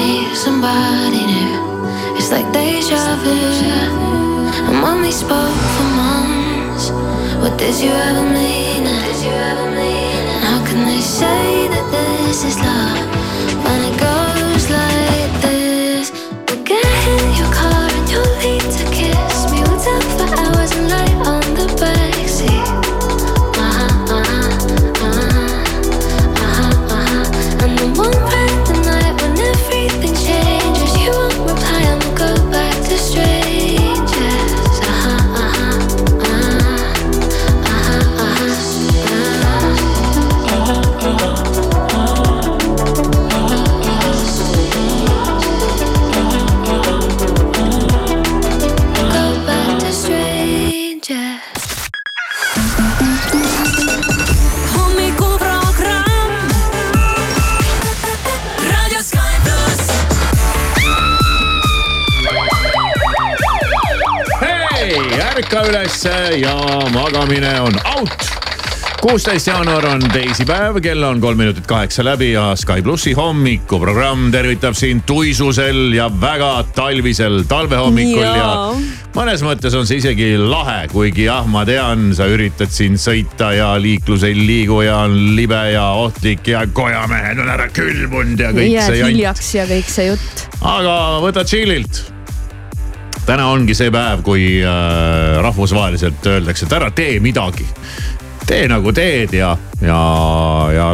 need somebody new. It's like deja vu. And when we spoke for months, what did you ever mean? And how can they say that this is love when it goes like this? We get in your car and you'll need to kiss me. What's up? Kuusteist jaanuar on teisipäev, kell on kolm minutit kaheksa läbi ja Sky plussi hommikuprogramm tervitab sind tuisusel ja väga talvisel talvehommikul ja, ja mõnes mõttes on see isegi lahe, kuigi jah, ma tean, sa üritad siin sõita ja liiklus ei liigu ja on libe ja ohtlik ja kojamehed on ära külmunud ja kõik Jääd see jant. hiljaks ja kõik see jutt. aga võta chill'ilt täna ongi see päev, kui äh, rahvusvaheliselt öeldakse, et ära tee midagi. Tee nagu teed ja, ja, ja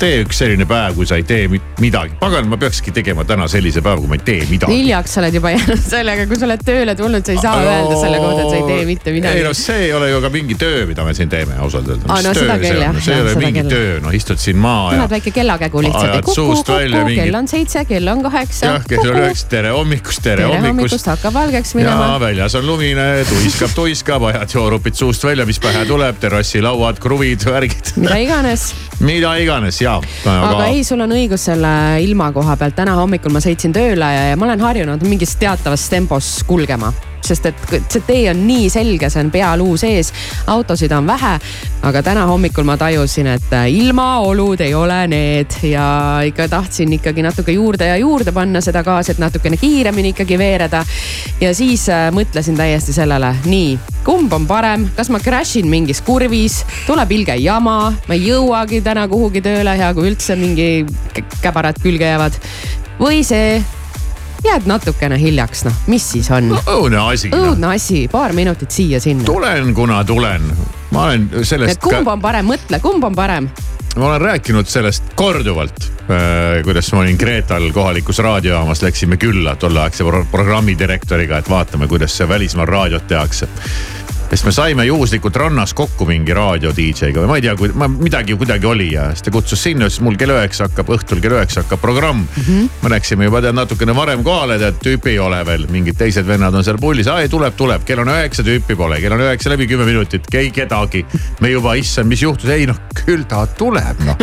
tee üks selline päev, kui sa ei tee midagi. pagan, ma peakski tegema täna sellise päeva, kui ma ei tee midagi. hiljaks sa oled juba jäänud sellega, kui sa oled tööle tulnud, sa ei saa no, öelda selle kohta, et sa ei tee mitte midagi. ei no see ei ole ju ka mingi töö, mida me siin teeme ausalt öeldes. aa no seda küll jah. see ei ole mingi kell. töö, noh istud siin maa ja. annad väike kellakägu lihtsalt. kuku, kuku, mingi... kell on seitse, kell on kaheksa. jah, kell on üheksa, tere hommikust, tere, tere hommikust. hakkab valgeks minema. väljas on lumine, tuiskab, tuiskab, ajad joorupid suust välja, mis pähe tuleb, terrassi terrassilauad, kruvid, värgid. Mida iganes. Mida iganes ja aga.... aga ei, sul on õigus selle ilma koha pealt, täna hommikul ma sõitsin tööle ja, ja ma olen harjunud mingis teatavas tempos kulgema sest et see tee on nii selge, see on pealuu sees, autosid on vähe. aga täna hommikul ma tajusin, et ilmaolud ei ole need ja ikka tahtsin ikkagi natuke juurde ja juurde panna seda gaasi, et natukene kiiremini ikkagi veereda. ja siis äh, mõtlesin täiesti sellele, nii, kumb on parem, kas ma crash in mingis kurvis, tuleb ilge jama, ma ei jõuagi täna kuhugi tööle, hea kui üldse mingi käbarad külge jäävad või see jääd natukene hiljaks, noh, mis siis on no,? õudne asi. Noh. õudne no. asi, paar minutit siia-sinna. tulen, kuna tulen. ma olen sellest. kumb on parem, mõtle, kumb on parem? ma olen rääkinud sellest korduvalt äh,, kuidas ma olin Kreetal kohalikus raadiojaamas, läksime külla tolleaegse pro programmi direktoriga, et vaatame, kuidas see välismaal raadiot tehakse sest me saime juhuslikult rannas kokku mingi raadio DJ-ga või ma ei tea, ma midagi kuidagi oli ja siis ta kutsus sinna, ütles mul kell üheksa hakkab, õhtul kell üheksa hakkab programm mm. -hmm. me läksime juba tead natukene varem kohale, tead tüüpi ei ole veel, mingid teised vennad on seal pullis, aa ei tuleb, tuleb, kell on üheksa, tüüpi pole, kell on üheksa läbi kümme minutit, ei kedagi. me juba, issand, mis juhtus, ei noh, küll ta tuleb noh,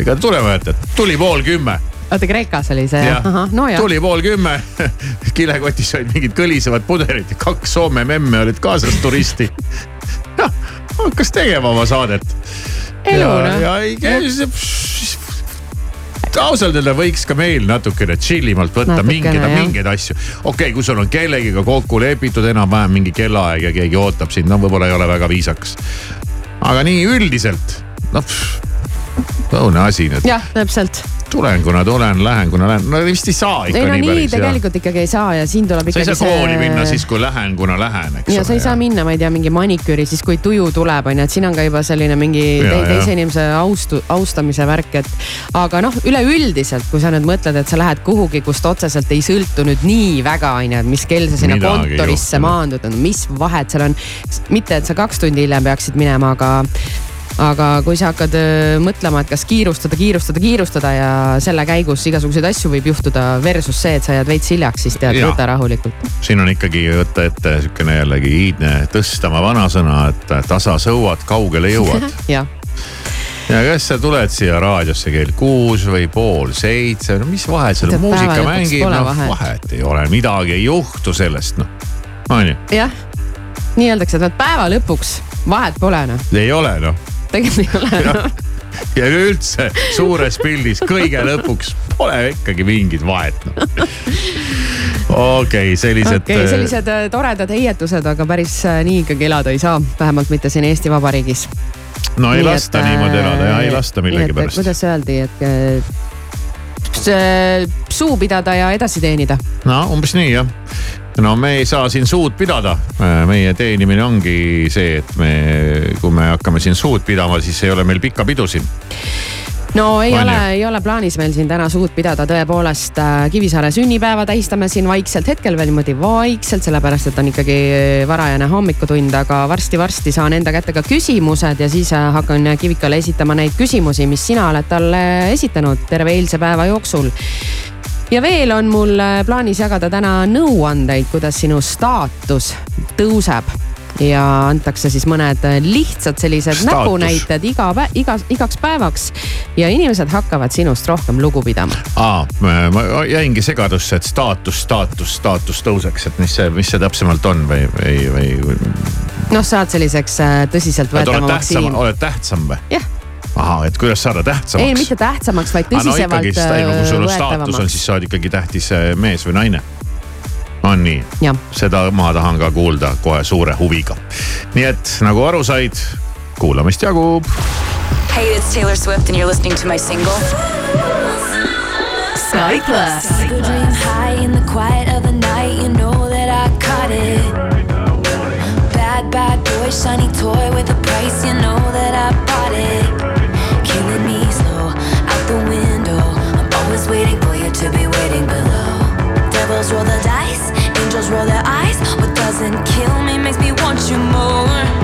ega tulema jätta, tuli pool kümme oota, Kreekas oli see? No, tuli pool kümme kilekotis olid mingid kõlisevad pudelid ja kaks Soome memme olid kaasas turisti hakkas tegema oma saadet. elu noh. ja ei, ausalt öelda võiks ka meil natukene chill imalt võtta mingeid, mingeid asju. okei okay,, kui sul on kellegiga kokku lepitud enam-vähem mingi kellaaeg ja keegi ootab sind, no võib-olla ei ole väga viisakas. aga nii üldiselt, noh, õudne asi nüüd. jah, täpselt tulen, kuna tulen, lähen, kuna lähen, no vist ei saa ikka ei, no, nii, nii päris. tegelikult ikkagi ei saa ja siin tuleb ikkagi sa ei saa kooli see... minna siis, kui lähen, kuna lähen, eks ja sa ei saa minna, ma ei tea, mingi maniküüri siis, kui tuju tuleb, on ju, et siin on ka juba selline mingi ja, te, teise inimese austu, austamise värk, et. aga noh, üleüldiselt, kui sa nüüd mõtled, et sa lähed kuhugi, kust otseselt ei sõltu nüüd nii väga, on ju, et mis kell sa sinna Midagi kontorisse maandud, mis vahet seal on. mitte, et sa kaks tundi hiljem peaksid minema, aga aga kui sa hakkad äh, mõtlema, et kas kiirustada, kiirustada, kiirustada ja selle käigus igasuguseid asju võib juhtuda versus see, et sa jääd veits hiljaks, siis tead, võta rahulikult. siin on ikkagi võtta ette sihukene jällegi iidne Tõstamaa vanasõna, et tasa sõuad, kaugele jõuad jah ja kas sa tuled siia raadiosse kell kuus või pool seitse, no mis vahet seal muusika mängib, noh vahet. vahet ei ole, midagi ei juhtu sellest, noh, on ju. jah, nii öeldakse, et päeva lõpuks vahet pole noh. ei ole noh tegelikult ei ole ja üleüldse suures pildis kõige lõpuks pole ikkagi mingit vahet no.. okei okay,, sellised okay,. sellised äh, toredad heietused, aga päris äh, nii ikkagi elada ei saa, vähemalt mitte siin Eesti Vabariigis. no ei nii, lasta et, niimoodi elada ja ei lasta millegipärast. kuidas öeldi, et suu pidada ja edasi teenida. no umbes nii jah no me ei saa siin suud pidada. meie teenimine ongi see, et me, kui me hakkame siin suud pidama, siis ei ole meil pikka pidu siin no ei on ole, ei ole plaanis meil siin täna suud pidada, tõepoolest äh, Kivisaare sünnipäeva tähistame siin vaikselt, hetkel veel niimoodi vaikselt, sellepärast et on ikkagi varajane hommikutund, aga varsti-varsti saan enda kätte ka küsimused ja siis äh, hakkan Kivikale esitama neid küsimusi, mis sina oled talle esitanud terve eilse päeva jooksul. Ja veel on mul äh, plaanis jagada täna nõuandeid, kuidas sinu staatus tõuseb ja antakse siis mõned äh, lihtsad sellised näpunäited iga päev, iga, igaks päevaks. ja inimesed hakkavad sinust rohkem lugu pidama. aa, ma jäingi segadusse, et staatus, staatus, staatus tõuseks, et mis see, mis see täpsemalt on või, või, või? noh, saad selliseks äh, tõsiseltvõetavamaks. oled tähtsam või? jah ahah, et kuidas saada tähtsamaks? ei, mitte tähtsamaks, vaid tõsisemalt no, ikkagi, kui sul on staatus on, siis sa oled ikkagi tähtis äh, mees või naine. On nii? seda ma tahan ka kuulda kohe suure huviga. nii et nagu aru said, kuulamist jagub. Hey, it's Taylor Swift and you're listening to my single. Sky Plus. Dream high in the quiet of the night, you know that I caught it. Bad, bad boy, shiny toy with a price, you know that I bought it. waiting for you to be waiting below. Roll their eyes. What doesn't kill me makes me want you more.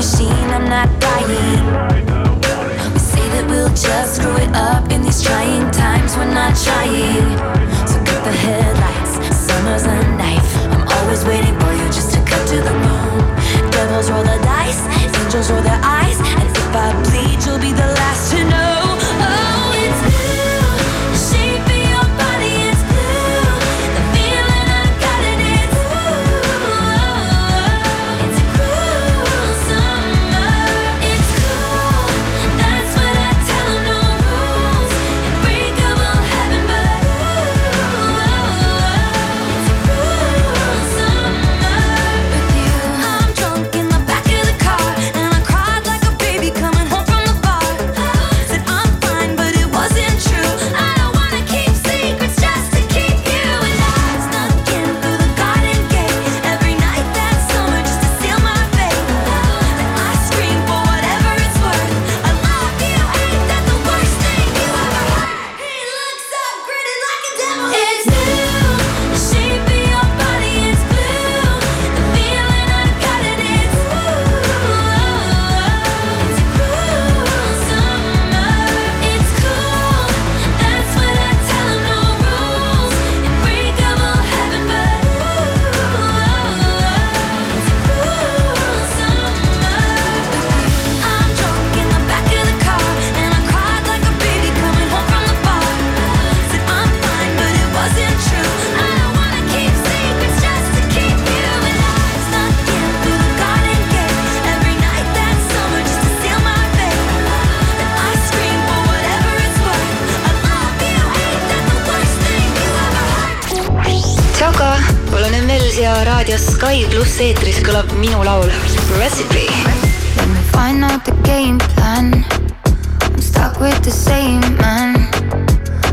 Machine, I'm not dying. We say that we'll just screw it up in these trying times, we're not trying. Out the game plan. I'm stuck with the same man.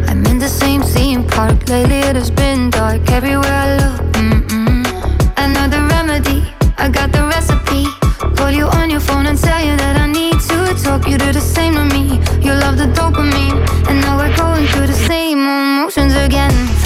I'm in the same theme park. Lately it has been dark everywhere I look. Mm-mm. I know the remedy. I got the recipe. Call you on your phone and tell you that I need to talk. You do the same to me. You love the dopamine, and now we're going through the same emotions again.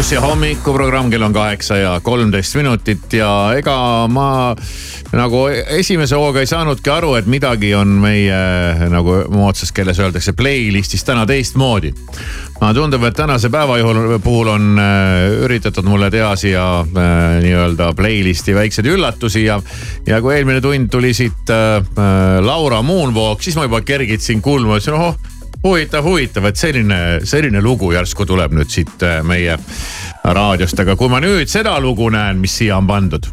Plussi hommikuprogramm, kell on kaheksa ja kolmteist minutit ja ega ma nagu esimese hooga ei saanudki aru, et midagi on meie nagu moodsas keeles öeldakse playlist'is täna teistmoodi. aga tundub, et tänase päeva juhul puhul on äh, üritatud mulle teha siia äh, nii-öelda playlist'i väikseid üllatusi ja, ja kui eelmine tund tuli siit äh, äh, Laura Moonwalk, siis ma juba kergitasin kulmu, ütlesin ohoh huvitav, huvitav, et selline, selline lugu järsku tuleb nüüd siit äh, meie raadiost, aga kui ma nüüd seda lugu näen, mis siia on pandud.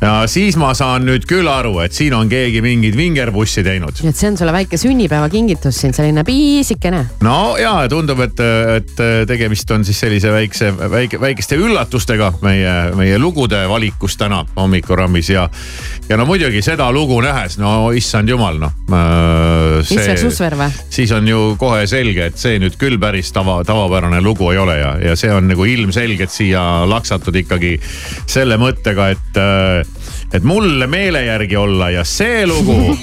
Ja siis ma saan nüüd küll aru, et siin on keegi mingit vingerpussi teinud. nii et see on sulle väike sünnipäevakingitus siin, selline piisikene. no ja tundub, et, et tegemist on siis sellise väikse, väike, väikeste üllatustega meie, meie lugude valikus täna hommikurammis ja. ja no muidugi seda lugu nähes, no issand jumal, noh. või? siis on ju kohe selge, et see nüüd küll päris tava, tavapärane lugu ei ole ja, ja see on nagu ilmselgelt siia laksatud ikkagi selle mõttega, et, et mulle meele järgi olla ja see lugu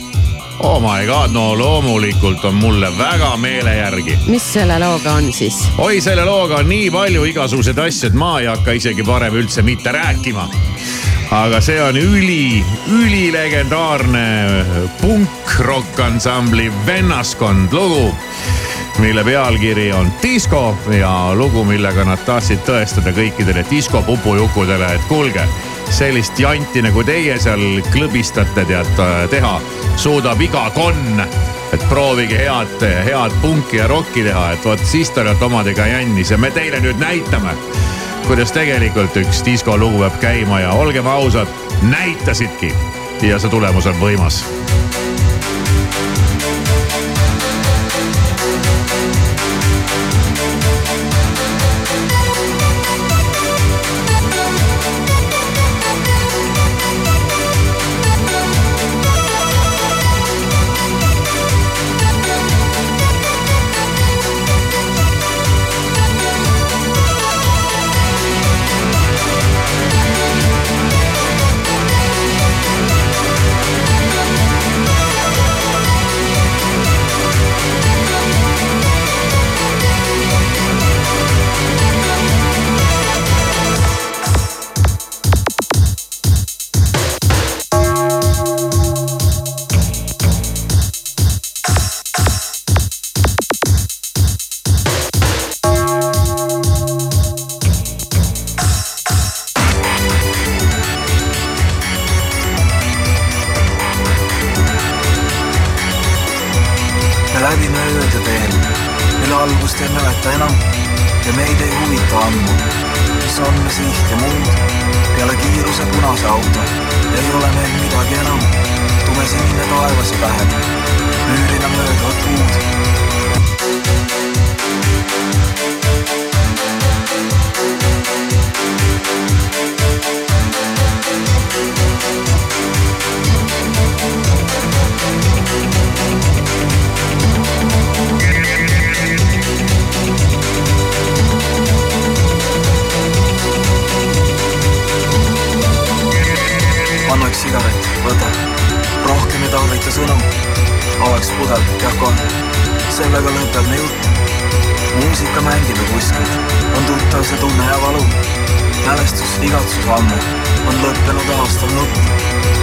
Oh my god, no loomulikult on mulle väga meele järgi. mis selle looga on siis? oi, selle looga on nii palju igasuguseid asju, et ma ei hakka isegi parem üldse mitte rääkima. aga see on üli, ülilegendaarne punk-rock ansambli Vennaskond lugu mille pealkiri on Disko ja lugu, millega nad tahtsid tõestada kõikidele diskopupujukudele, et kuulge, sellist janti nagu teie seal klõbistate, tead teha, suudab iga konn. et proovige head, head punki ja rokki teha, et vot siis te olete omadega jännis. Ja me teile nüüd näitame, kuidas tegelikult üks diskolugu peab käima ja olgem ausad, näitasidki. Ja see tulemus on võimas igatsus ammu, on lõppenud aastal nutt.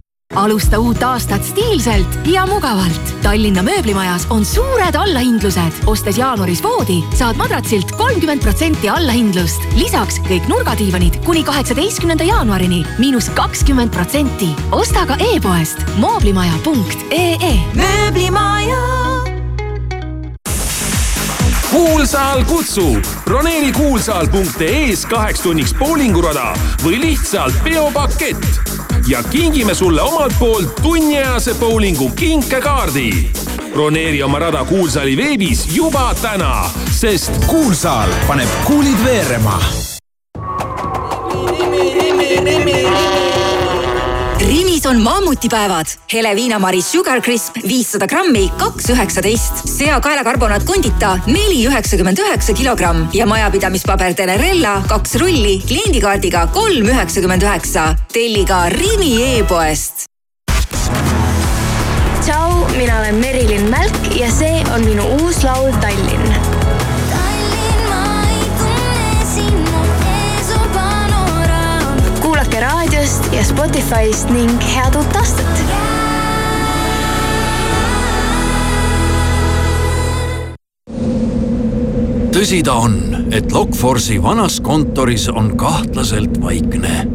alusta uut aastat stiilselt ja mugavalt. Tallinna mööblimajas on suured allahindlused. ostes jaanuaris voodi, saad madratsilt kolmkümmend protsenti allahindlust. lisaks kõik nurgadiivanid kuni kaheksateistkümnenda jaanuarini miinus kakskümmend protsenti. osta ka e-poest mooblimaja.ee. mööblimaja kuulsaal kutsub broneeri kuulsaal.ee-s kaheks tunniks boulingurada või lihtsalt peopakett ja kingime sulle omalt poolt tunniajase bowlingu kinkekaardi. broneeri oma rada Kuulsaali veebis juba täna, sest kuulsaal paneb kuulid veerema Rimi Maris on mammutipäevad. hele viinamari Sugar Crisp viissada grammi, kaks üheksateist. seakaelakarbonaat Condita neli üheksakümmend üheksa kilogramm ja majapidamispaber Telerella kaks rulli kliendikaardiga kolm üheksakümmend üheksa. telli ka Rimi e-poest. tšau, mina olen Merilin Mälk ja see on minu uus laul Tallinn raadiost ja Spotify'st ning head uut aastat. tõsi ta on, et Lokforce'i vanas kontoris on kahtlaselt vaikne.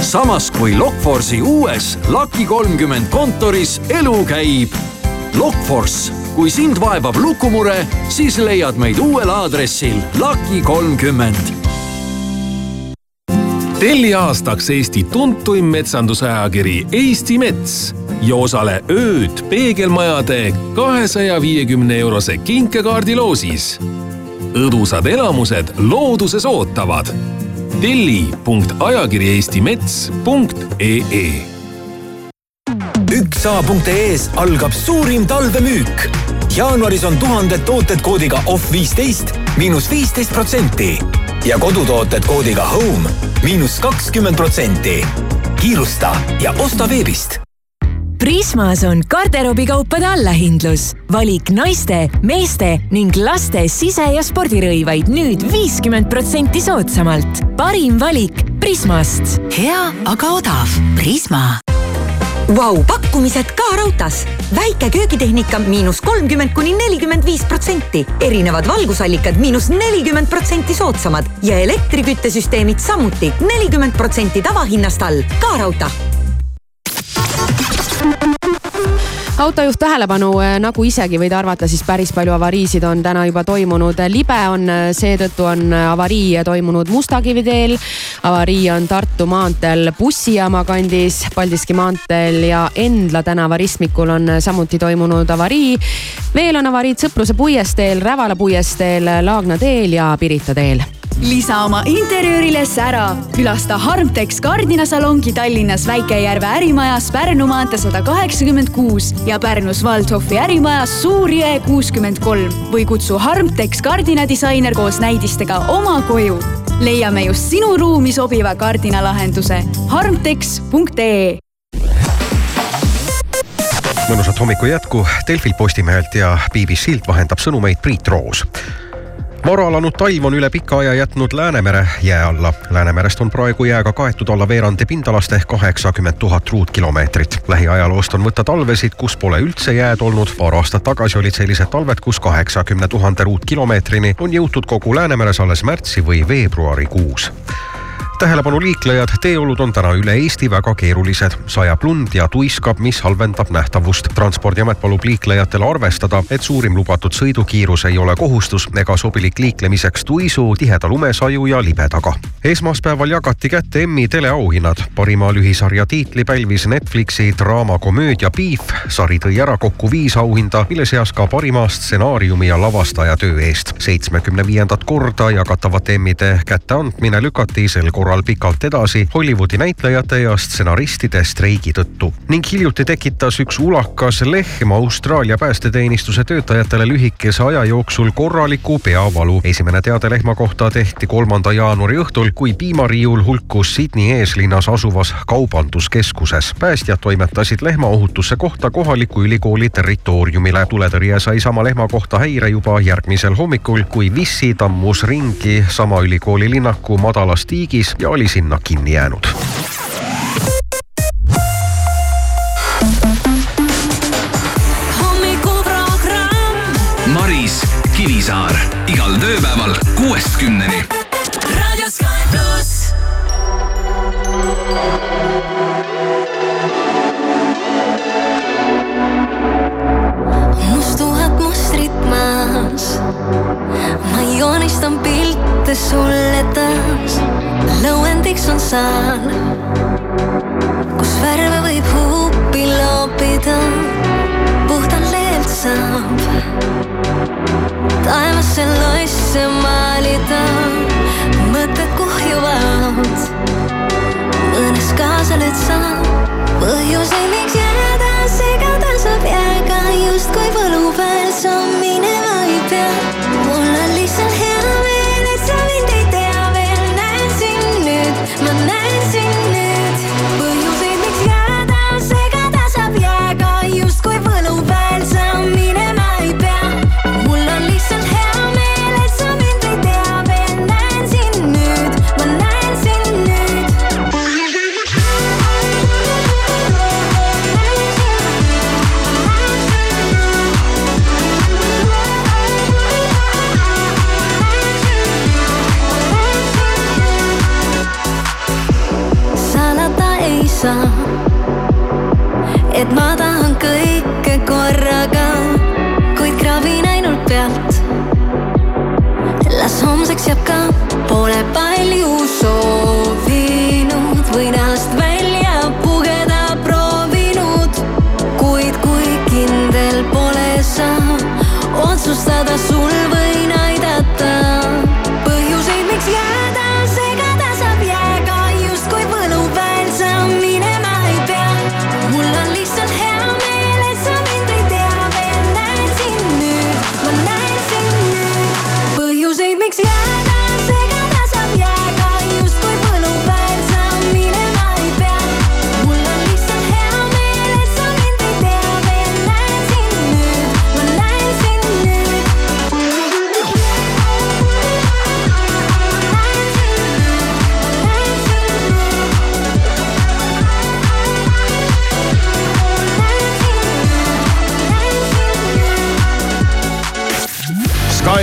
samas kui Lokforce'i uues Lucky kolmkümmend kontoris elu käib. Lokforce, kui sind vaevab lukumure, siis leiad meid uuel aadressil Lucky kolmkümmend telli aastaks Eesti tuntuim metsandusajakiri Eesti Mets ja osale ööd peegelmajade kahesaja viiekümne eurose kinkekaardi loosis. õdusad elamused looduses ootavad. telli.ajakirieestimets.ee üksa.ee-s algab suurim talvemüük. jaanuaris on tuhanded tooted koodiga off viisteist miinus viisteist protsenti ja kodutooted koodiga home miinus kakskümmend protsenti. kiirusta ja osta veebist Prismas on garderoobikaupade allahindlus. valik naiste, meeste ning laste sise- ja spordirõivaid nüüd viiskümmend protsenti soodsamalt. parim valik Prismast. hea, aga odav. Prisma Vau, pakkumised ka raudtees. väike köögitehnika miinus kolmkümmend kuni nelikümmend viis protsenti, erinevad valgusallikad miinus nelikümmend protsenti soodsamad ja elektriküttesüsteemid samuti nelikümmend protsenti tavahinnast all. ka raudtee autojuht tähelepanu, nagu isegi võid arvata, siis päris palju avariisid on täna juba toimunud. libe on, seetõttu on avarii toimunud Mustakivi teel. avarii on Tartu maanteel bussijaama kandis, Paldiski maanteel ja Endla tänava ristmikul on samuti toimunud avarii. veel on avariid Sõpruse puiesteel, Rävala puiesteel, Laagna teel ja Pirita teel lisa oma interjöörile sära. külasta Harmtex kardinasalongi Tallinnas Väike-Järve ärimajas Pärnu maantee sada kaheksakümmend kuus ja Pärnus Waldhofi ärimajas Suur-Jõe kuuskümmend kolm või kutsu Harmtex kardinadisainer koos näidistega oma koju. leiame just sinu ruumi sobiva kardinalahenduse harmtex.ee mõnusat hommiku jätku Delfilt, Postimehelt ja BBC-lt vahendab sõnumeid Priit Roos varaalanud talv on üle pika aja jätnud Läänemere jää alla. Läänemerest on praegu jääga kaetud alla veerandi pindalast ehk kaheksakümmend tuhat ruutkilomeetrit. lähiajaloost on võtta talvesid, kus pole üldse jääd olnud. paar aastat tagasi olid sellised talved, kus kaheksakümne tuhande ruutkilomeetrini on jõutud kogu Läänemeres alles märtsi või veebruarikuus tähelepanu liiklejad, teeolud on täna üle Eesti väga keerulised. sajab lund ja tuiskab, mis halvendab nähtavust. transpordiamet palub liiklejatel arvestada, et suurim lubatud sõidukiirus ei ole kohustus ega sobilik liiklemiseks tuisu, tiheda lumesaju ja libedaga. esmaspäeval jagati kätte Emmy teleauhinnad. parima lühisarja tiitli pälvis Netflixi draamakomöödia Beef. sari tõi ära kokku viis auhinda, mille seas ka parima stsenaariumi ja lavastaja töö eest. seitsmekümne viiendat korda jagatavate Emmide kätteandmine lükati sel korral korral pikalt edasi Hollywoodi näitlejate ja stsenaristide streigi tõttu. ning hiljuti tekitas üks ulakas lehm Austraalia päästeteenistuse töötajatele lühikese aja jooksul korraliku peavalu. esimene teade lehma kohta tehti kolmanda jaanuari õhtul, kui piimariiul hulkus Sydney eeslinnas asuvas kaubanduskeskuses. päästjad toimetasid lehma ohutusse kohta kohaliku ülikooli territooriumile. tuletõrje sai sama lehma kohta häire juba järgmisel hommikul, kui Vissi tammus ringi sama ülikooli linnaku madalas tiigis ja oli sinna kinni jäänud. Maris Kivisaar igal tööpäeval kuuest kümneni. raadio Sky pluss. mustuvad mustrid maas. ma joonistan pilte sulle taas. Lõuendiks on saal, kus värve võib huupi loopida. puhtalt leelt saab taevasse loisse maalida.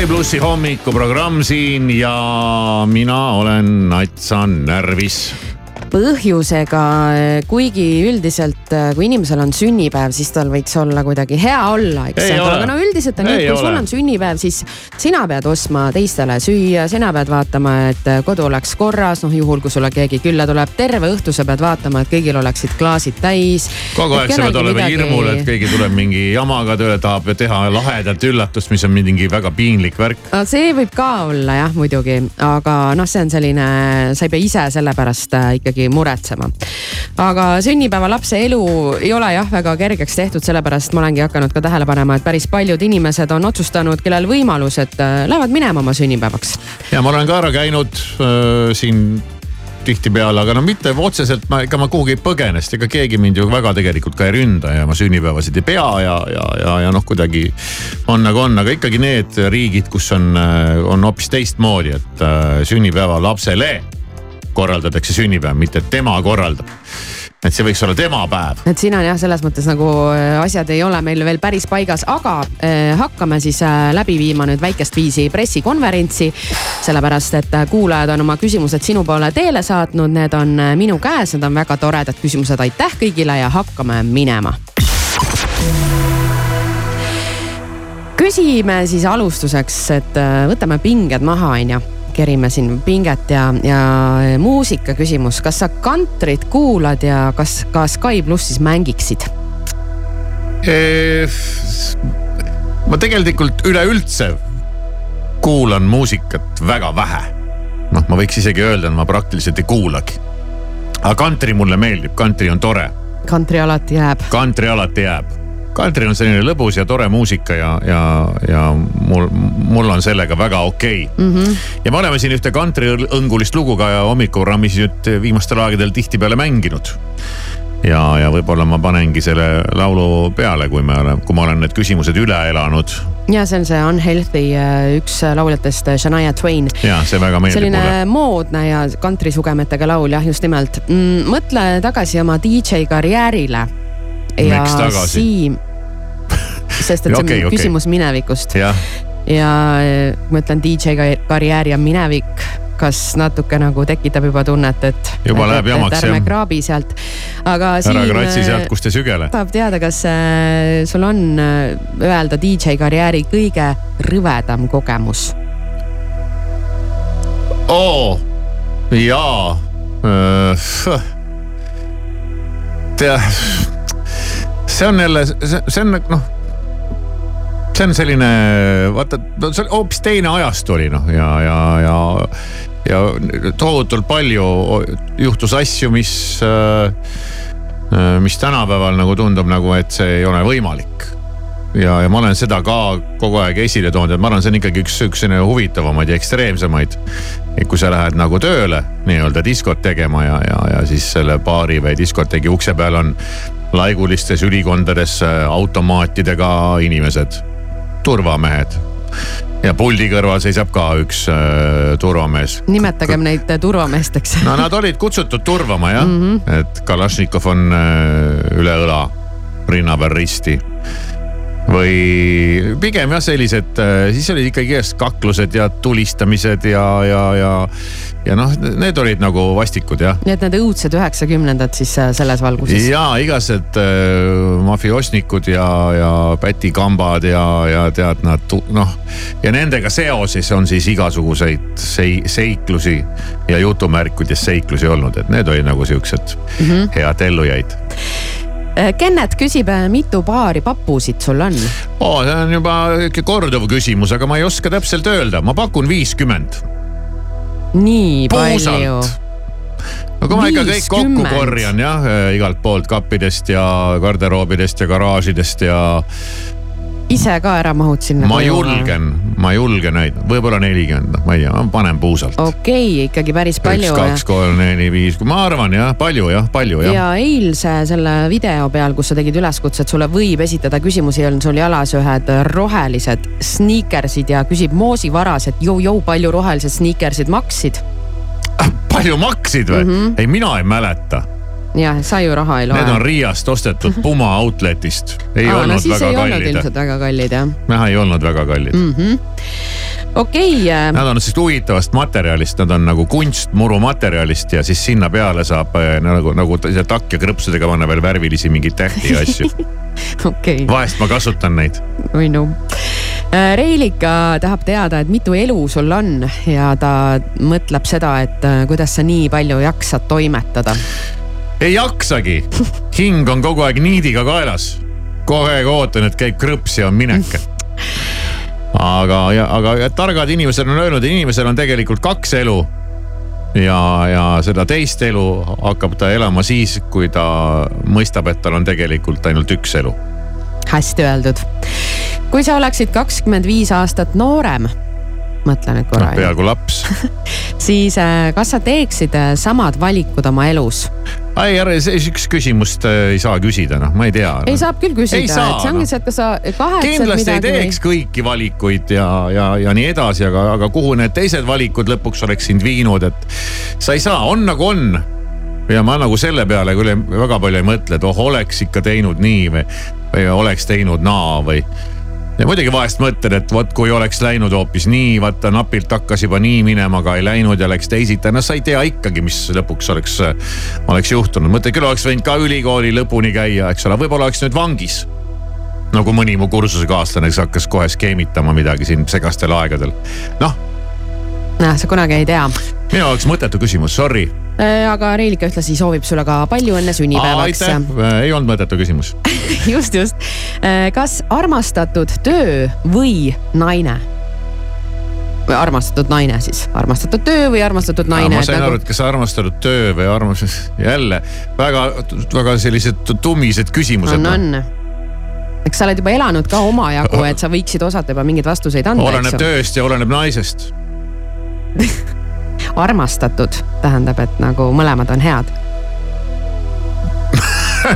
Sky plussi hommikuprogramm siin ja mina olen Natsan närvis põhjusega, kuigi üldiselt, kui inimesel on sünnipäev, siis tal võiks olla kuidagi hea olla, eks aga no üldiselt on nii, et kui sul ole. on sünnipäev, siis sina pead ostma teistele süüa, sina pead vaatama, et kodu oleks korras, noh juhul kui sulle keegi külla tuleb, terve õhtu sa pead vaatama, et kõigil oleksid klaasid täis. kogu aeg sa pead olema hirmul, et keegi tuleb mingi jamaga tööle, tahab teha lahedat üllatust, mis on mingi väga piinlik värk. see võib ka olla jah, muidugi, aga noh, see on selline, sa ei pea ise selle pärast äh, ikkagi muretsema. aga sünnipäevalapse elu ei ole jah, väga kergeks tehtud, sellepärast ma olengi hakanud ka tähele panema, et päris paljud inimesed on otsustanud, kellel võimalus, et äh, lähevad minema oma sünnipäevaks. ja ma olen ka ära käinud äh, siin tihtipeale, aga no mitte otseselt ma, ega ma kuhugi ei põgene, sest ega keegi mind ju väga tegelikult ka ei ründa ja ma sünnipäevasid ei pea ja, ja, ja, ja noh, kuidagi on nagu on, aga ikkagi need riigid, kus on, on hoopis teistmoodi, et äh, sünnipäeva lapsele korraldatakse sünnipäev, mitte tema korraldab. et see võiks olla tema päev. et siin on jah, selles mõttes nagu äh, asjad ei ole meil veel päris paigas, aga äh, hakkame siis äh, läbi viima nüüd väikest viisi pressikonverentsi. sellepärast, et kuulajad on oma küsimused sinu poole teele saatnud, need on minu käes, need on väga toredad küsimused, aitäh kõigile ja hakkame minema. küsime siis alustuseks, et võtame pinged maha, onju kerime siin pinget ja, ja muusika küsimus, kas sa kantrit kuulad ja kas ka Sky plussis mängiksid? ma tegelikult üleüldse kuulan muusikat väga vähe. noh, ma võiks isegi öelda, et ma praktiliselt ei kuulagi. aga kantri mulle meeldib, kantri on tore, kantri alati jääb. kantri alati jääb. Kantri on selline lõbus ja tore muusika ja, ja, ja mul, mul on sellega väga okei okay. Mm -hmm. ja me oleme siin ühte kantriõngulist lugu ka hommikuprogrammis nüüd viimastel aegadel tihtipeale mänginud. ja, ja võib-olla ma panengi selle laulu peale, kui me oleme, kui ma olen need küsimused üle elanud. ja see on see Unhealthy, üks lauljatest, Shania Twain. ja see väga meeldib selline mulle. moodne ja kantrisugemetega laul jah, just nimelt mm,. mõtle tagasi oma DJ karjäärile. Ja? Siim, sest et see on okay, okei. küsimus minevikust jah, ja eh, ma ütlen, DJ ka- karjäär ja minevik, kas natuke nagu tekitab juba tunnet, et. Juba läheb jamaks, ärme jah. kraabi sealt, aga ära kratsi sealt, kust ei sügele. tahab teada, kas äh, sul on äh, öelda DJ karjääri kõige rõvedam kogemus? oo, jaa. tea, see on jälle, see, on noh, see on selline, vaata, see on hoopis teine ajastu oli noh ja, ja, ja, ja tohutult palju juhtus asju, mis, mis tänapäeval nagu tundub nagu, et see ei ole võimalik ja, ja ma olen seda ka kogu aeg esile toonud, et ma arvan, see on ikkagi üks, üks selline huvitavamaid ja ekstreemsemaid. kui sa lähed nagu tööle nii-öelda diskot tegema ja, ja, ja siis selle baari või diskoteegi ukse peal on laigulistes ülikondades äh, automaatidega inimesed, turvamehed. ja puldi kõrval seisab ka üks äh, turvamees nimetagem neid äh, turvameesteks. no nad olid kutsutud turvama jah mm. -hmm. et Kalašnikov on äh, üle õla, rinna peal risti. Või pigem jah, sellised, siis olid ikkagi igast kaklused ja tulistamised ja, ja, ja, ja noh, need olid nagu vastikud jah nii et need õudsed üheksakümnendad siis äh, selles valguses. ja igased äh, mafiosnikud ja, ja pätikambad ja, ja tead nad noh ja nendega seoses on siis igasuguseid sei-, seiklusi ja jutumärkides seiklusi olnud, et need olid nagu siuksed mm. -hmm. head ellujaid. Kennet küsib, mitu paari papusid sul on? oo, see on juba korduv küsimus, aga ma ei oska täpselt öelda, ma pakun viiskümmend. nii Puusalt. palju. no kui ma ikka kõik kokku 50. korjan jah, igalt poolt kappidest ja garderoobidest ja garaažidest ja ise ka ära mahud sinna? ma julgen, ma julgen neid, võib-olla nelikümmend, ma ei tea, ma panen puusalt. okei okay,, ikkagi päris üks, palju. kaks, kolm, neli, viis, ma arvan jah, palju jah, palju jah ja eilse selle video peal, kus sa tegid üleskutse, et sulle võib esitada küsimusi, on sul jalas ühed rohelised sniikersid ja küsib Moosi Varas, et jõu-jõu, palju rohelised sniikersid maksid? palju maksid või mm? -hmm. ei, mina ei mäleta. jah, sa ju raha ei loe. Need on Riiast ostetud Puma outlet'ist, ei Aa, olnud no siis väga ei kallid. ilmselt väga kallid jah jah, ei olnud väga kallid mm.. mm -hmm.. okei okay,, Nad on sellist huvitavast materjalist, nad on nagu kunstmuru materjalist ja siis sinna peale saab eh, nagu, nagu takk ja krõpsudega panna veel värvilisi mingeid tähti ja asju. okei, vahest ma kasutan neid. oi no. Reelika tahab teada, et mitu elu sul on ja ta mõtleb seda, et äh, kuidas sa nii palju jaksad toimetada. Ei jaksagi, hing on kogu aeg niidiga kaelas. kogu aeg ootan, et käib krõps ja on minek. aga, aga targad inimesed on öelnud, inimesel on tegelikult kaks elu. ja, ja seda teist elu hakkab ta elama siis, kui ta mõistab, et tal on tegelikult ainult üks elu. hästi öeldud. kui sa oleksid kakskümmend viis aastat noorem, mõtle nüüd korra noh, peaaegu laps. siis äh, kas sa teeksid äh, samad valikud oma elus? ei, ära sihukest küsimust äh, ei saa küsida, noh, ma ei tea. ei, saab küll küsida, Ei et see ongi noh. see, et kas sa kahetsed kindlasti ei midagi teeks kõiki valikuid ja, ja, ja nii edasi, aga, aga kuhu need teised valikud lõpuks oleks sind viinud, et sa ei saa, on nagu on. ja ma nagu selle peale küll ei- väga palju ei mõtle, et oh, oleks ikka teinud nii või, või oleks teinud naa või ja muidugi vahest mõtled, et vot kui oleks läinud hoopis nii, vaata napilt hakkas juba nii minema, aga ei läinud ja läks teisiti, no sa ei tea ikkagi, mis lõpuks oleks, oleks juhtunud. mõtled küll oleks võinud ka ülikooli lõpuni käia, eks ole, võib-olla oleks nüüd vangis nagu mõni mu kursusekaaslane, kes hakkas kohe skeemitama midagi siin segastel aegadel. noh, noh, sa kunagi ei tea. minu jaoks mõttetu küsimus, sorry. Aga Reelika ühtlasi soovib sulle ka palju õnne sünnipäevaks. ei olnud mõttetu küsimus. just, just. kas armastatud töö või naine? või armastatud naine siis, armastatud töö või armastatud naine? ma sain aru, et kas armastatud töö või armastus, jälle väga, väga sellised tummised küsimused. noh. on, on. eks sa oled juba elanud ka omajagu, et sa võiksid osata juba mingeid vastuseid anda, oleneb tööst ja oleneb naisest. armastatud tähendab, et nagu mõlemad on head.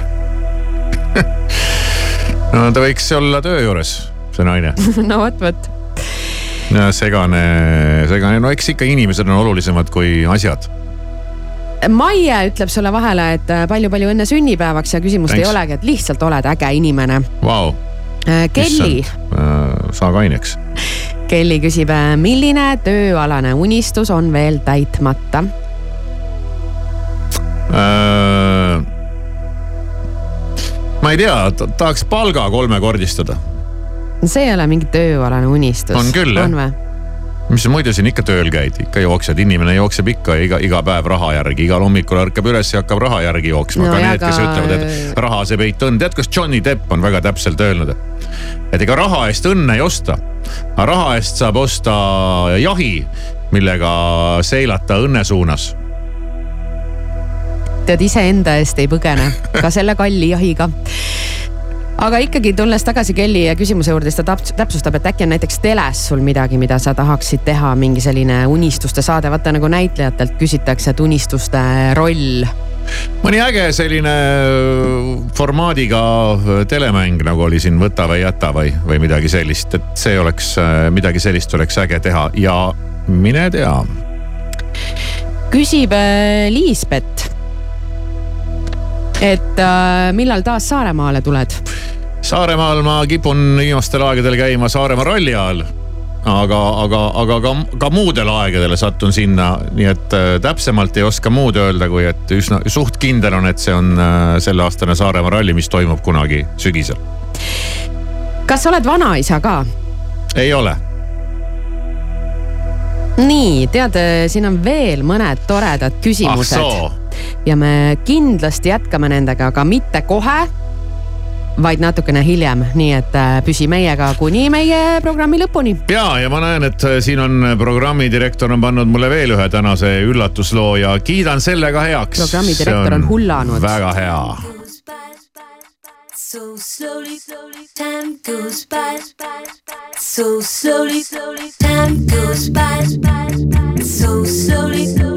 no ta võiks olla töö juures, see naine. no vot, vot. segane, segane, no eks ikka inimesed on olulisemad kui asjad. Maie ütleb sulle vahele, et äh, palju-palju õnne sünnipäevaks ja küsimust Thanks. ei olegi, et lihtsalt oled äge inimene. Vau, Kelly, saa kaineks. Kelly küsib, milline tööalane unistus on veel täitmata? Äh, ma ei tea, tahaks palga kolmekordistada. see ei ole mingi tööalane unistus. On küll, jah. mis muidu siin ikka tööl käid, ikka jooksed, inimene jookseb ikka iga, iga päev raha järgi, igal hommikul ärkab üles ja hakkab raha järgi jooksma No ja need, kes ütlevad, et raha see peit on, tead, kas Johnny Depp on väga täpselt öelnud, et ega raha eest õnne ei osta, aga raha eest saab osta jahi, millega seilata õnne suunas. tead, iseenda eest ei põgene, ka selle kalli jahiga. aga ikkagi tulles tagasi Kelly küsimuse juurde, siis ta täpsustab, et äkki on näiteks teles sul midagi, mida sa tahaksid teha, mingi selline unistuste saade, vaata nagu näitlejatelt küsitakse, et unistuste roll. Mõni äge selline formaadiga telemäng, nagu oli siin Võta või jäta või, või midagi sellist, et see oleks, midagi sellist oleks äge teha ja mine tea. küsib äh, Liisbet. et äh, millal taas Saaremaale tuled? Saaremaal ma kipun viimastel aegadel käima Saaremaa ralli ajal. Aga, aga, aga ka, ka muudel aegadel sattun sinna, nii et äh, täpsemalt ei oska muud öelda, kui et üsna suht kindel on, et see on äh, selleaastane Saaremaa ralli, mis toimub kunagi sügisel. kas sa oled vanaisa ka? ei ole nii, tead, siin on veel mõned toredad küsimused ah,. ja me kindlasti jätkame nendega, aga mitte kohe vaid natukene hiljem, nii et äh, püsi meiega kuni meie programmi lõpuni. ja, ja ma näen, et äh, siin on programmi direktor on pannud mulle veel ühe tänase üllatusloo ja kiidan selle ka heaks. programmi direktor on, on hullanud. väga hea So slowly, slowly, time goes by. So slowly, slowly, time goes by. So slowly, slowly,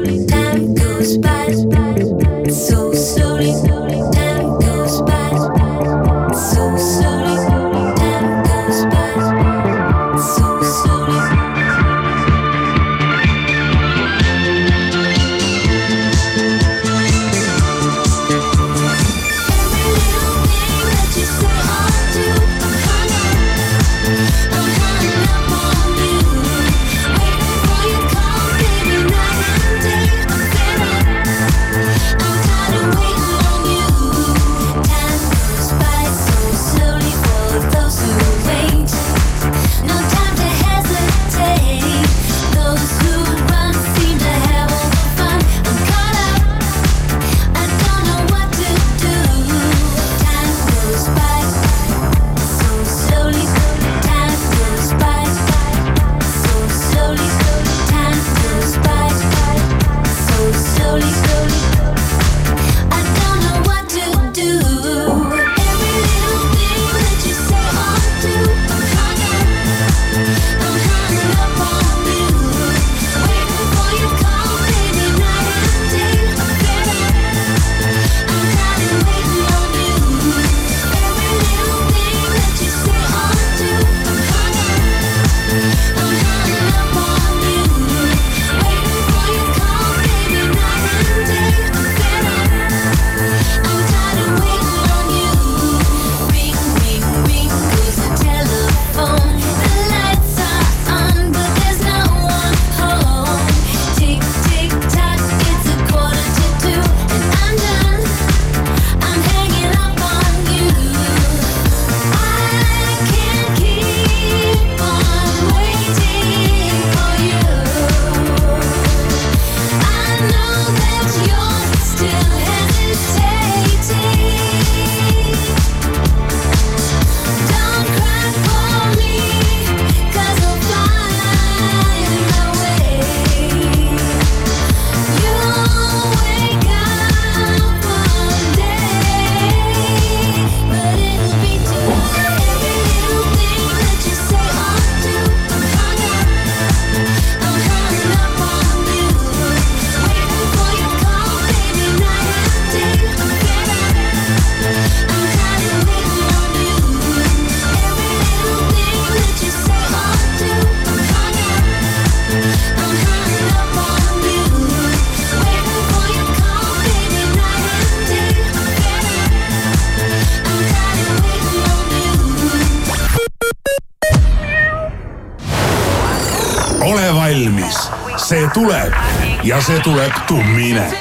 see tuleb tummine.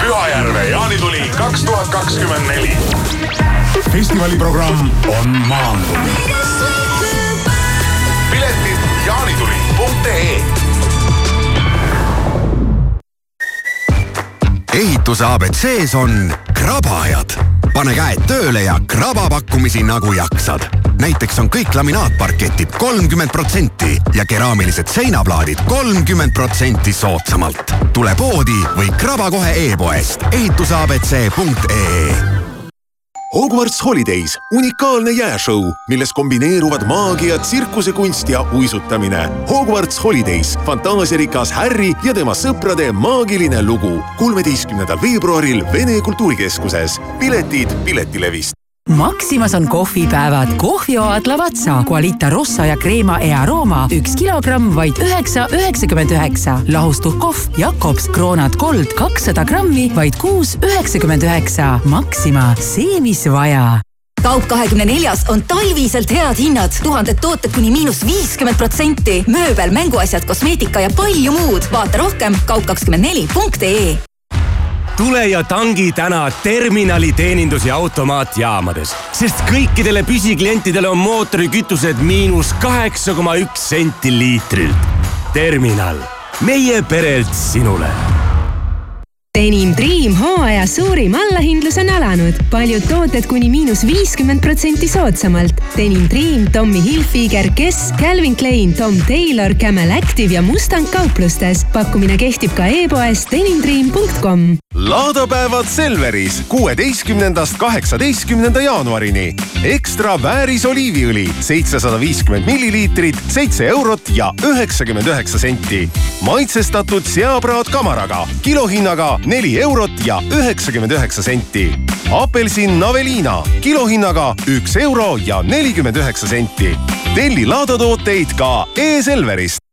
Pühajärve jaanituli kaks tuhat kakskümmend neli. festivali programm on maandunud. piletid jaanituli.ee ehituse abc-s on krabajad. pane käed tööle ja kraba pakkumisi nagu jaksad. näiteks on kõik laminaatparketid kolmkümmend protsenti ja keraamilised seinaplaadid kolmkümmend protsenti soodsamalt. tule poodi või kraba kohe e-poest ehituseabc.ee Hogwarts Holidays, unikaalne jääšõu, milles kombineeruvad maagia, tsirkusekunst ja uisutamine. Hogwarts Holidays, fantaasiarikas Harry ja tema sõprade maagiline lugu. kolmeteistkümnendal veebruaril Vene Kultuurikeskuses. piletid Piletilevist. Maximas on kohvipäevad, kohvioad Lavazza, Qualita Rossa ja Crema e Aroma, üks kilogramm, vaid üheksa, üheksakümmend üheksa. lahustuv kohv Jakobs Kronad Gold kakssada grammi, vaid kuus, üheksakümmend üheksa. Maxima, see, mis vaja kaup kahekümne neljas on talviselt head hinnad, tuhanded tooted kuni miinus viiskümmend protsenti, mööbel, mänguasjad, kosmeetika ja palju muud. vaata rohkem kaup24.ee tule ja tangi täna terminali teenindus- ja automaatjaamades, sest kõikidele püsiklientidele on mootorikütused miinus kaheksa koma üks senti liitrilt. terminal, meie perelt sinule Denim Dream hooaja suurim allahindlus on alanud. paljud tooted kuni miinus viiskümmend protsenti soodsamalt. Denim Dream, Tommy Hilfiger, Guess, Calvin Klein, Tom Taylor, Camel Active ja Mustang kauplustes. pakkumine kehtib ka e-poes denimdream.com. laadapäevad Selveris kuueteistkümnendast kaheksateistkümnenda jaanuarini. ekstra vääris oliiviõli seitsesada viiskümmend milliliitrit, seitse eurot ja üheksakümmend üheksa senti. maitsestatud seapraad kamaraga kilohinnaga neli eurot ja üheksakümmend üheksa senti. apelsin Navelina kilohinnaga üks euro ja nelikümmend üheksa senti. telli laadatooteid ka e-Selverist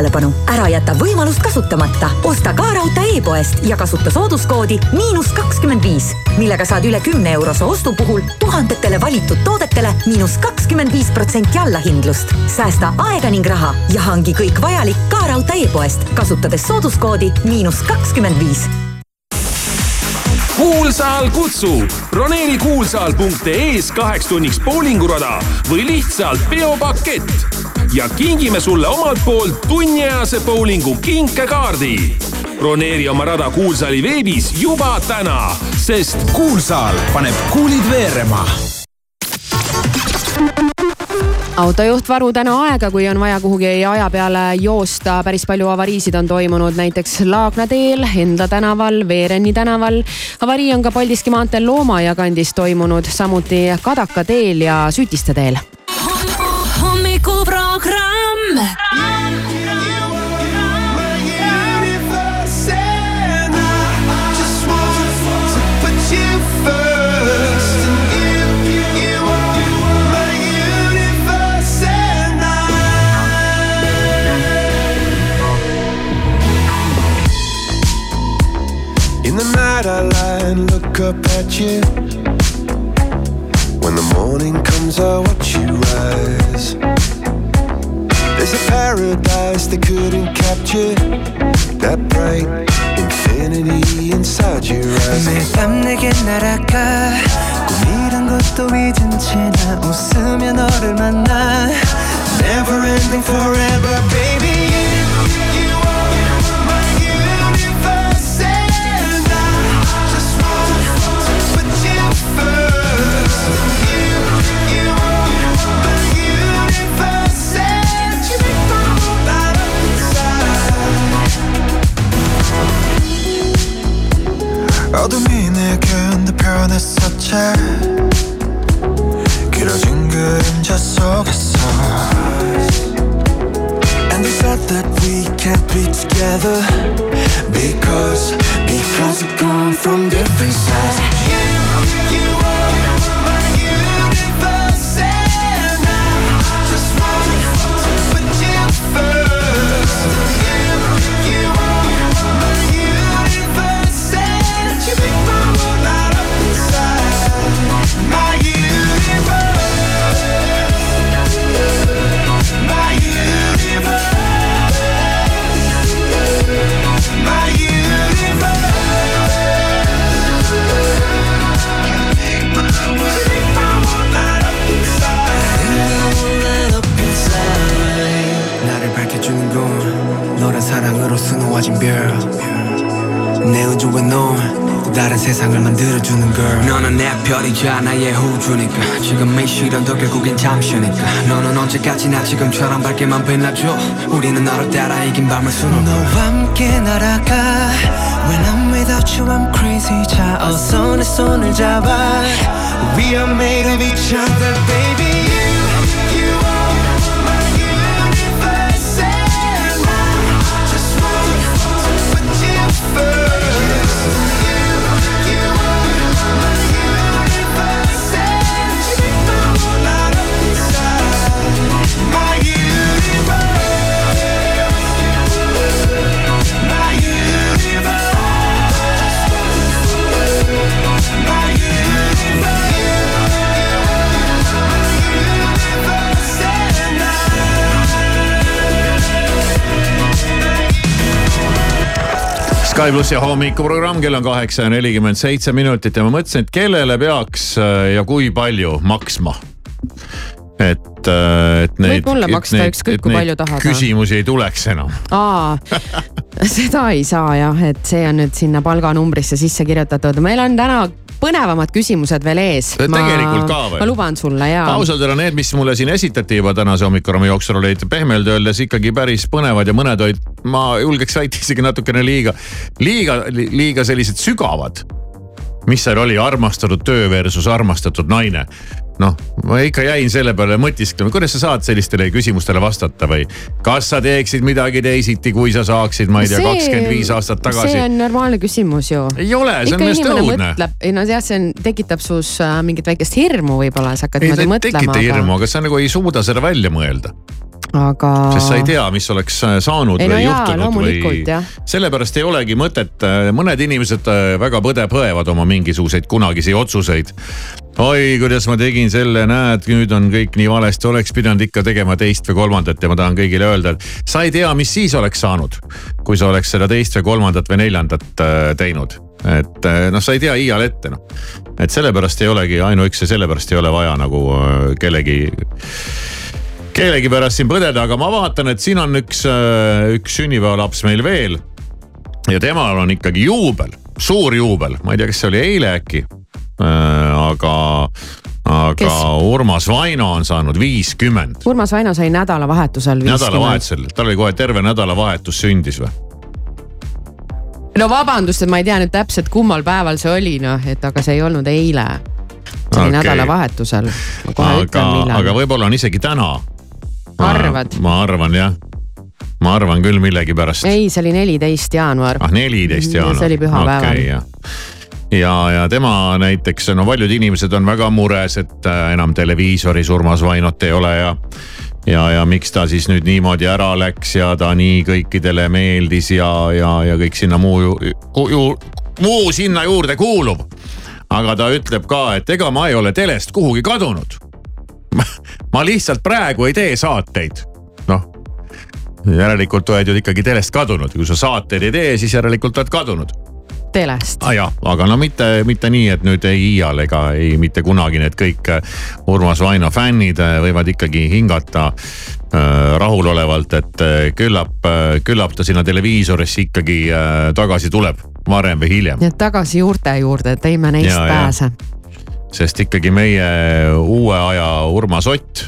tähelepanu, ära jäta võimalust kasutamata. osta ka raudtee e-poest ja kasuta sooduskoodi miinus kakskümmend viis, millega saad üle kümne eurose ostu puhul tuhandetele valitud toodetele miinus kakskümmend viis protsenti allahindlust. säästa aega ning raha ja hangi kõik vajalik ka raudtee e-poest, kasutades sooduskoodi miinus kakskümmend viis kuulsaal kutsub broneeri kuulsaal.ee-s kaheks tunniks boulingurada või lihtsalt peopakett ja kingime sulle omalt poolt tunniajase bowlingu kinkekaardi. broneeri oma rada Kuulsaali veebis juba täna, sest kuulsaal paneb kuulid veerema autojuht varu täna aega, kui on vaja kuhugi aja peale joosta, päris palju avariisid on toimunud näiteks Laagna teel, Endla tänaval, Veereni tänaval. avarii on ka Paldiski maanteel Loomaia kandis toimunud, samuti Kadaka teel ja Sütiste teel. In the night I lie and look up at you. When the morning comes, I watch you rise. There's a paradise they couldn't capture. That bright infinity inside your eyes. 매일 밤 내게 날아가 꿈이란 것도 잊은 채 나 웃으며 너를 만나 Never ending forever, baby. 잘 빛나줘 우리는 너를 따라 이긴 밤을 수놓고 너와 함께 날아가 When I'm without you I'm crazy 자 어서 내 손을 잡아 We are made of each other baby Sky plussi hommikuprogramm, kell on kaheksa ja nelikümmend seitse minutit ja ma mõtlesin, et kellele peaks äh, ja kui palju maksma. et, äh, et neid. Võid mulle maksta ükskõik, kui palju tahad. küsimusi ei tuleks enam. aa, seda ei saa jah, et see on nüüd sinna palganumbrisse sisse kirjutatud. meil on täna põnevamad küsimused veel ees. tegelikult ka või? ma luban sulle ja. ausalt öelda need, mis mulle siin esitati juba tänase hommikuraami jooksul olid pehmelt öeldes ikkagi päris põnevad ja mõned olid, ma julgeks väita isegi natukene liiga, liiga, liiga sellised sügavad. mis seal oli, armastatud töö versus armastatud naine noh, ma ikka jäin selle peale mõtisklema, kuidas sa saad sellistele küsimustele vastata või kas sa teeksid midagi teisiti, kui sa saaksid, ma ei tea, kakskümmend viis aastat tagasi. see on normaalne küsimus ju. ei ole, see on meelest õudne. ei no jah, see on, tekitab sus äh, mingit väikest hirmu võib-olla, sa hakkad niimoodi mõtlema. ei tekita hirmu, aga sa nagu ei suuda seda välja mõelda aga. sest sa ei tea, mis oleks äh, saanud ei, no või jaa, juhtunud või. sellepärast ei olegi mõtet, äh, mõned inimesed väga põde-põevad oma mingisuguseid kunagisi otsuseid oi, kuidas ma tegin selle, näed, nüüd on kõik nii valesti, oleks pidanud ikka tegema teist või kolmandat ja ma tahan kõigile öelda, et sa ei tea, mis siis oleks saanud, kui sa oleks seda teist või kolmandat või neljandat äh, teinud et äh, noh, sa ei tea iial ette noh, et sellepärast ei olegi ainuüksi sellepärast ei ole vaja nagu äh, kellegi kellegi pärast siin põdeda, aga ma vaatan, et siin on üks, üks sünnipäevalaps meil veel. ja temal on ikkagi juubel, suur juubel, ma ei tea, kas see oli eile äkki Äh, aga, aga Kes? Urmas Vaino on saanud viiskümmend. Urmas Vaino sai nädalavahetusel viiskümmend. nädalavahetusel, tal oli kohe terve nädalavahetus sündis või? no vabandust, et ma ei tea nüüd täpselt, kummal päeval see oli, noh, et aga see ei olnud eile. see oli okay. nädalavahetusel. aga, aga võib-olla on isegi täna. Arvad? ma arvan jah ma arvan küll millegipärast. ei, see oli neliteist jaanuar. ah, neliteist jaanuar. see oli pühapäeval okay, ja, ja tema näiteks, no paljud inimesed on väga mures, et äh, enam televiisoris Urmas Vainot ei ole ja ja, ja miks ta siis nüüd niimoodi ära läks ja ta nii kõikidele meeldis ja, ja, ja kõik sinna muu ju, ju, muu sinna juurde kuulub. aga ta ütleb ka, et ega ma ei ole telest kuhugi kadunud. Ma lihtsalt praegu ei tee saateid, noh järelikult oled ju ikkagi telest kadunud, kui sa saateid ei tee, siis järelikult oled kadunud telest ah,. jah, aga no mitte, mitte nii, et nüüd ei iial ega ei mitte kunagi need kõik äh, Urmas Vaino fännid äh, võivad ikkagi hingata äh, rahulolevalt, et küllap küllap ta sinna televiisorisse ikkagi tagasi tuleb, varem või hiljem. nii et tagasi juurte juurde, et ei me neist ja, pääse. Sest ikkagi meie uue aja Urmas Ott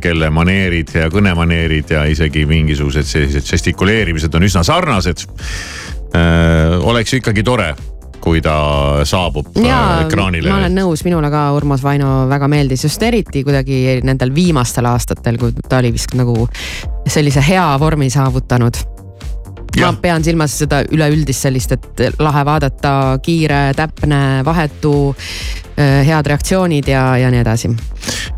kelle maneerid ja kõnemaneerid ja isegi mingisugused sellised žestikuleerimised on üsna sarnased Äh, oleks ikkagi tore kui ta saabub äh, Jaa, ekraanile. ma olen nõus, minule ka Urmas Vaino väga meeldis, just eriti kuidagi nendel viimastel aastatel, kui ta oli vist nagu sellise hea vormi saavutanud. Ma pean silmas seda üleüldist sellist, et lahe vaadata, kiire, täpne, vahetu, äh, head reaktsioonid ja, ja nii edasi.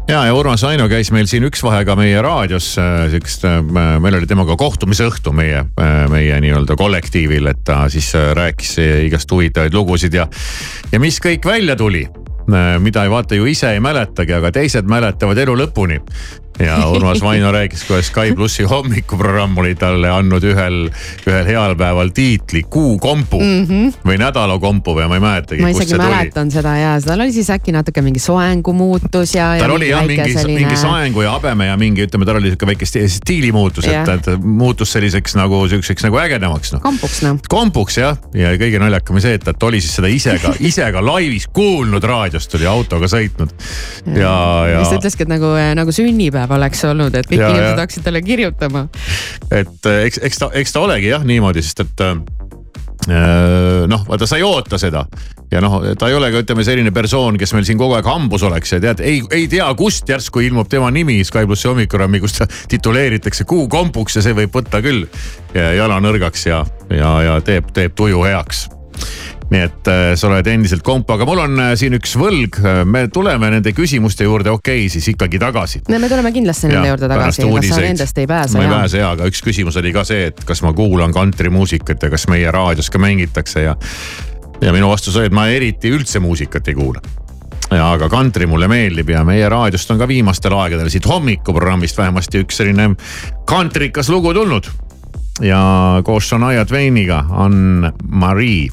Ja, ja Urmas Vaino käis meil siin üks vahe ka meie raadios, siukest, meil oli temaga kohtumisõhtu meie, meie nii-öelda kollektiivil, et ta siis rääkis igast huvitavaid lugusid ja, ja mis kõik välja tuli mida ei vaata ju ise ei mäletagi, aga teised mäletavad elu lõpuni ja Urmas Vaino rääkis, kuidas Sky plussi hommikuprogramm oli talle andnud ühel, ühel heal päeval tiitli kuukompu mm -hmm. või nädalakompu või ma ei mäletagi. ma isegi mäletan tuli. seda ja tal oli siis äkki natuke mingi soengumuutus ja. tal oli jah mingi selline..., mingi soengu ja habeme ja mingi, ütleme, tal oli sihuke väike stiilimuutus, et, et muutus selliseks nagu siukseks nagu ägedamaks noh. kompuks noh. kompuks jah, ja kõige naljakam see, et, et oli siis seda ise ka, ise ka laivis kuulnud raadiost, oli autoga sõitnud ja, ja. siis ta ütleski, et nagu, nagu sünnipäev päev oleks olnud, et kõik ja, inimesed hakkasid talle kirjutama. et eh, eks, eks ta, eks ta olegi jah niimoodi, sest et äh, noh, vaata sa ei oota seda. Ja noh, ta ei ole ka ütleme selline persoon, kes meil siin kogu aeg hambus oleks ja tead, ei, ei tea, kust järsku ilmub tema nimi Sky plussi hommikurammi, kus ta tituleeritakse kuukompuks ja see võib võtta küll jala nõrgaks ja, ja, ja teeb, teeb tuju heaks nii et äh, sa oled endiselt komp, aga mul on äh, siin üks võlg, me tuleme nende küsimuste juurde, okei okay,, siis ikkagi tagasi. no me tuleme kindlasti nende ja, juurde tagasi, kas sa nendest ei pääse? ma ei pääse ja, aga üks küsimus oli ka see, et kas ma kuulan kantrimuusikat ja kas meie raadios ka mängitakse ja. ja minu vastus oli, et ma eriti üldse muusikat ei kuula ja aga kantri mulle meeldib ja meie raadiost on ka viimastel aegadel siit hommikuprogrammist vähemasti üks selline kantrikas lugu tulnud ja koos Shania Twainiga on Marie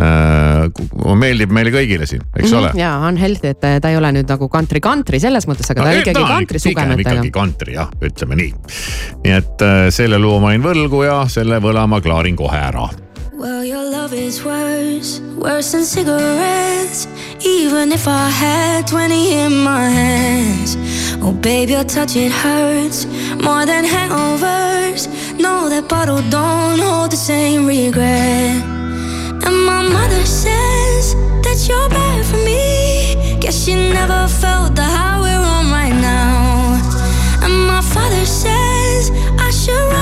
äh, meeldib meile kõigile siin, eks Mhm, ole? ja on healthy, et ta ei ole nüüd nagu kantri-kantri selles mõttes, aga ta on ikkagi pigem sugemetega ikkagi kantri jah, ütleme nii. nii et äh, selle loo ma olin võlgu ja selle võla ma klaarin kohe ära. Well, your love is worse, worse than cigarettes. Even if I had 20 in my hands. Oh, babe, your touch, it hurts more than hangovers. No, that bottle don't hold the same regret. And my mother says that you're bad for me. Guess she never felt the high we're on right now. And my father says I should run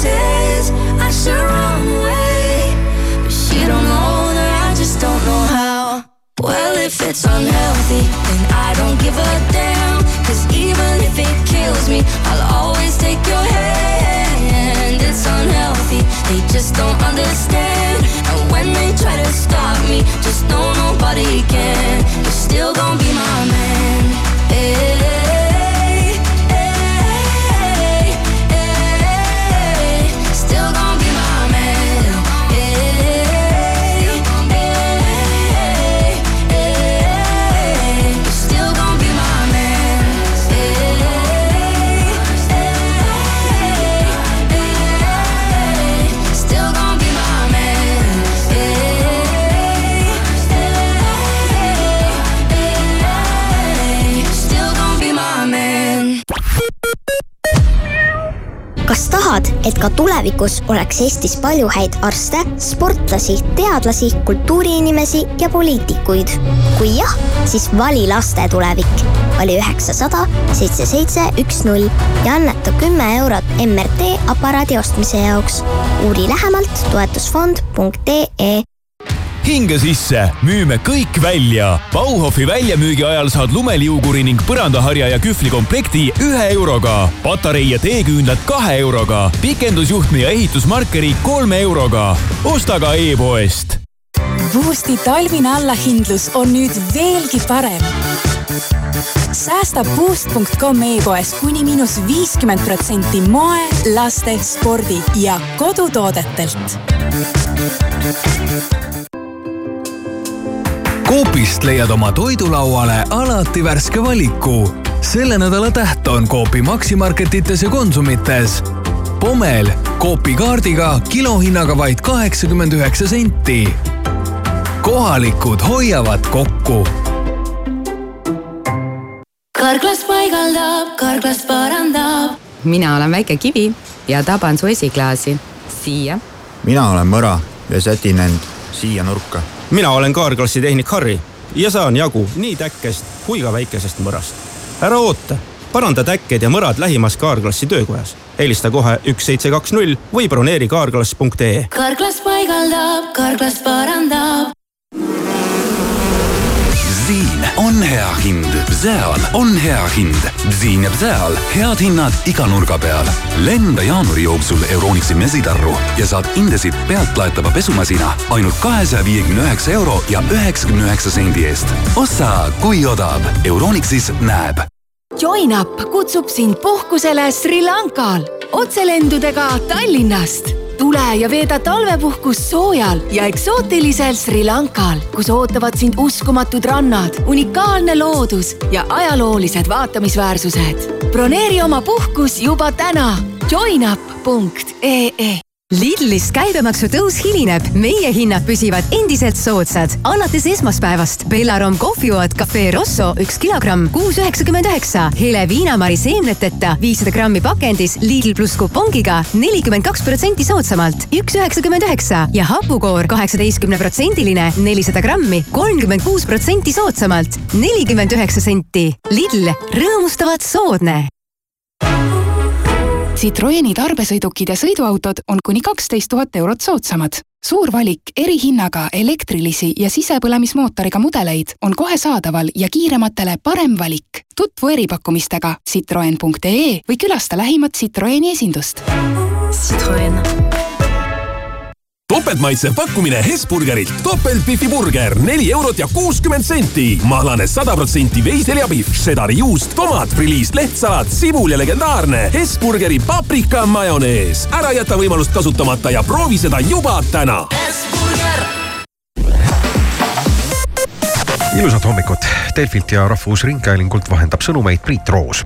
Says I should run away, but she don't know that I just don't know how. Well, if it's unhealthy, then I don't give a damn. Cause even if it kills me, I'll always take your hand. It's unhealthy, they just don't understand. And when they try to stop me, just know nobody can. Et ka tulevikus oleks Eestis palju häid arste, sportlasi, teadlasi, kultuuriinimesi ja poliitikuid? kui jah, siis vali laste tulevik. vali üheksasada seitse seitse üks null ja anneta kümme eurot MRT aparaadi ostmise jaoks. uuri lähemalt toetusfond.ee hinge sisse, müüme kõik välja. Bauhofi väljamüügi ajal saad lumeliuguri ning põrandaharja ja kühvlikomplekti ühe euroga. patarei ja teeküünlad kahe euroga. pikendusjuhtme ja ehitusmarkeri kolme euroga. osta ka e-poest. Boosti talvine allahindlus on nüüd veelgi parem. säästa Boost.com e-poes kuni miinus viiskümmend protsenti moe, laste, spordi ja kodutoodetelt. Coopist leiad oma toidulauale alati värske valiku. selle nädala täht on Coopi Maximarketites ja Konsumites. Pommel Coopi kaardiga kilohinnaga vaid kaheksakümmend üheksa senti. kohalikud hoiavad kokku karglas paigaldab, karglas parandab. mina olen väike kivi ja taban su esiklaasi siia. mina olen Mõra ja sätin end siia nurka. Mina olen kaarklassi tehnik Harri ja saan jagu nii täkkest kui ka väikesest mõrast. ära oota, paranda täkked ja mõrad lähimas kaarklassi töökojas. helista kohe üks seitse kaks null või broneeri kaarklass.ee. karglas paigaldab, karglas parandab. Bziin on hea hind, Bzeal on hea hind. Bziin ja Bzeal, head hinnad iga nurga peal. lenda jaanuari jooksul Euronixi mesitarru ja saad Indesit pealtlaetava pesumasina ainult kahesaja viiekümne üheksa euro ja üheksakümne üheksa sendi eest. ossa, kui odav. Euronixis näeb JoinUp kutsub sind puhkusele Sri Lankal otselendudega Tallinnast. Tule ja veeda talvepuhkust soojal ja eksootilisel Sri Lankal, kus ootavad sind uskumatud rannad, unikaalne loodus ja ajaloolised vaatamisväärsused. broneeri oma puhkus juba täna. joinup.ee Lidlis käibemaksu tõus hilineb, meie hinnad püsivad endiselt soodsad. alates esmaspäevast. Bellarom kohvijood Cafe Rosso üks kilogramm, kuus üheksakümmend üheksa. hele viinamari seemneteta viissada grammi pakendis Lidl pluss kupongiga nelikümmend kaks protsenti soodsamalt, üks üheksakümmend üheksa. Ja hapukoor kaheksateistkümneprotsendiline, nelisada grammi, kolmkümmend kuus protsenti soodsamalt, nelikümmend üheksa senti. Lidl, rõõmustavalt soodne Citroeni tarbesõidukid ja sõiduautod on kuni kaksteist tuhat eurot soodsamad. suur valik erihinnaga elektrilisi ja sisepõlemismootoriga mudeleid on kohe saadaval ja kiirematele parem valik. tutvu eripakkumistega citroen.ee või külasta lähimat Citroeni esindust. Citroen topeltmaitsev pakkumine Hesburgerilt. topeltbifi burger, neli eurot ja kuuskümmend senti. mahlane sada protsenti veiseljapihv, šedari juust, tomat, friliis, lehtsalat, sibul ja legendaarne Hesburgeri paprika majonees. ära jäta võimalust kasutamata ja proovi seda juba täna. ilusat hommikut. Delfilt ja Rahvusringhäälingult vahendab sõnumeid Priit Roos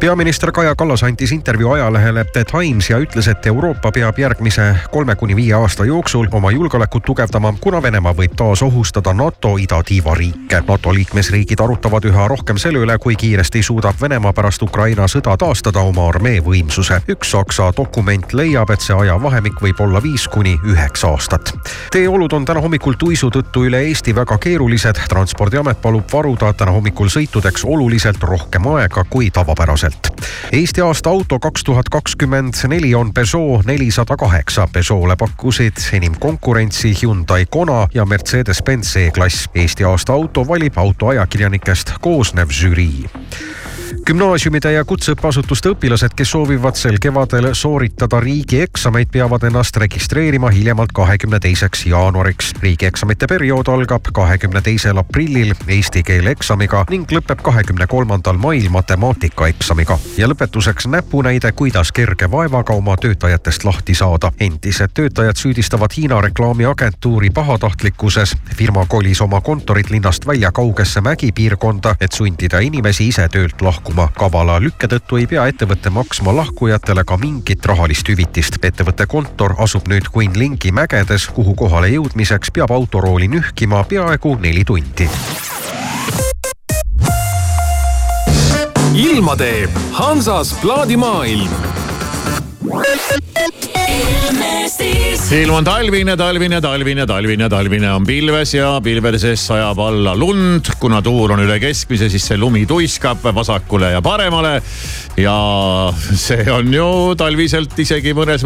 peaminister Kaja Kallas andis intervjuu ajalehele The Times ja ütles, et Euroopa peab järgmise kolme kuni viie aasta jooksul oma julgeolekut tugevdama, kuna Venemaa võib taas ohustada NATO idatiiva riike. NATO liikmesriigid arutavad üha rohkem selle üle, kui kiiresti suudab Venemaa pärast Ukraina sõda taastada oma armee võimsuse. üks Saksa dokument leiab, et see ajavahemik võib olla viis kuni üheksa aastat. teeolud on täna hommikul tuisu tõttu üle Eesti väga keerulised. transpordiamet palub varuda täna hommikul sõitudeks oluliselt rohkem aega kui tavapäraselt aastaselt. Eesti aasta auto kaks tuhat kakskümmend neli on Peugeot nelisada kaheksa. Peugeot'le pakkusid enim konkurentsi Hyundai Kona ja Mercedes-Benz E-klass. Eesti aasta auto valib autoajakirjanikest koosnev žürii gümnaasiumide ja kutseõppeasutuste õpilased, kes soovivad sel kevadel sooritada riigieksameid, peavad ennast registreerima hiljemalt kahekümne teiseks jaanuariks. riigieksamite periood algab kahekümne teisel aprillil eesti keele eksamiga ning lõpeb kahekümne kolmandal mail matemaatikaeksamiga. ja lõpetuseks näpunäide, kuidas kerge vaevaga oma töötajatest lahti saada. endised töötajad süüdistavad Hiina reklaamiagentuuri pahatahtlikkuses. firma kolis oma kontorid linnast välja kaugesse mägipiirkonda, et sundida inimesi ise töölt lahkuma lahkuma. kavala lükke tõttu ei pea ettevõte maksma lahkujatele ka mingit rahalist hüvitist. ettevõtte kontor asub nüüd Kunlingi mägedes, kuhu kohale jõudmiseks peab autorooli nühkima peaaegu neli tundi. ilma teeb Hansas plaadimaailm ilm on talvine, talvine, talvine, talvine, talvine on pilves ja pilvede sees sajab alla lund. kuna tuul on üle keskmise, siis see lumi tuiskab vasakule ja paremale. ja see on ju talviselt isegi mõnes mõttes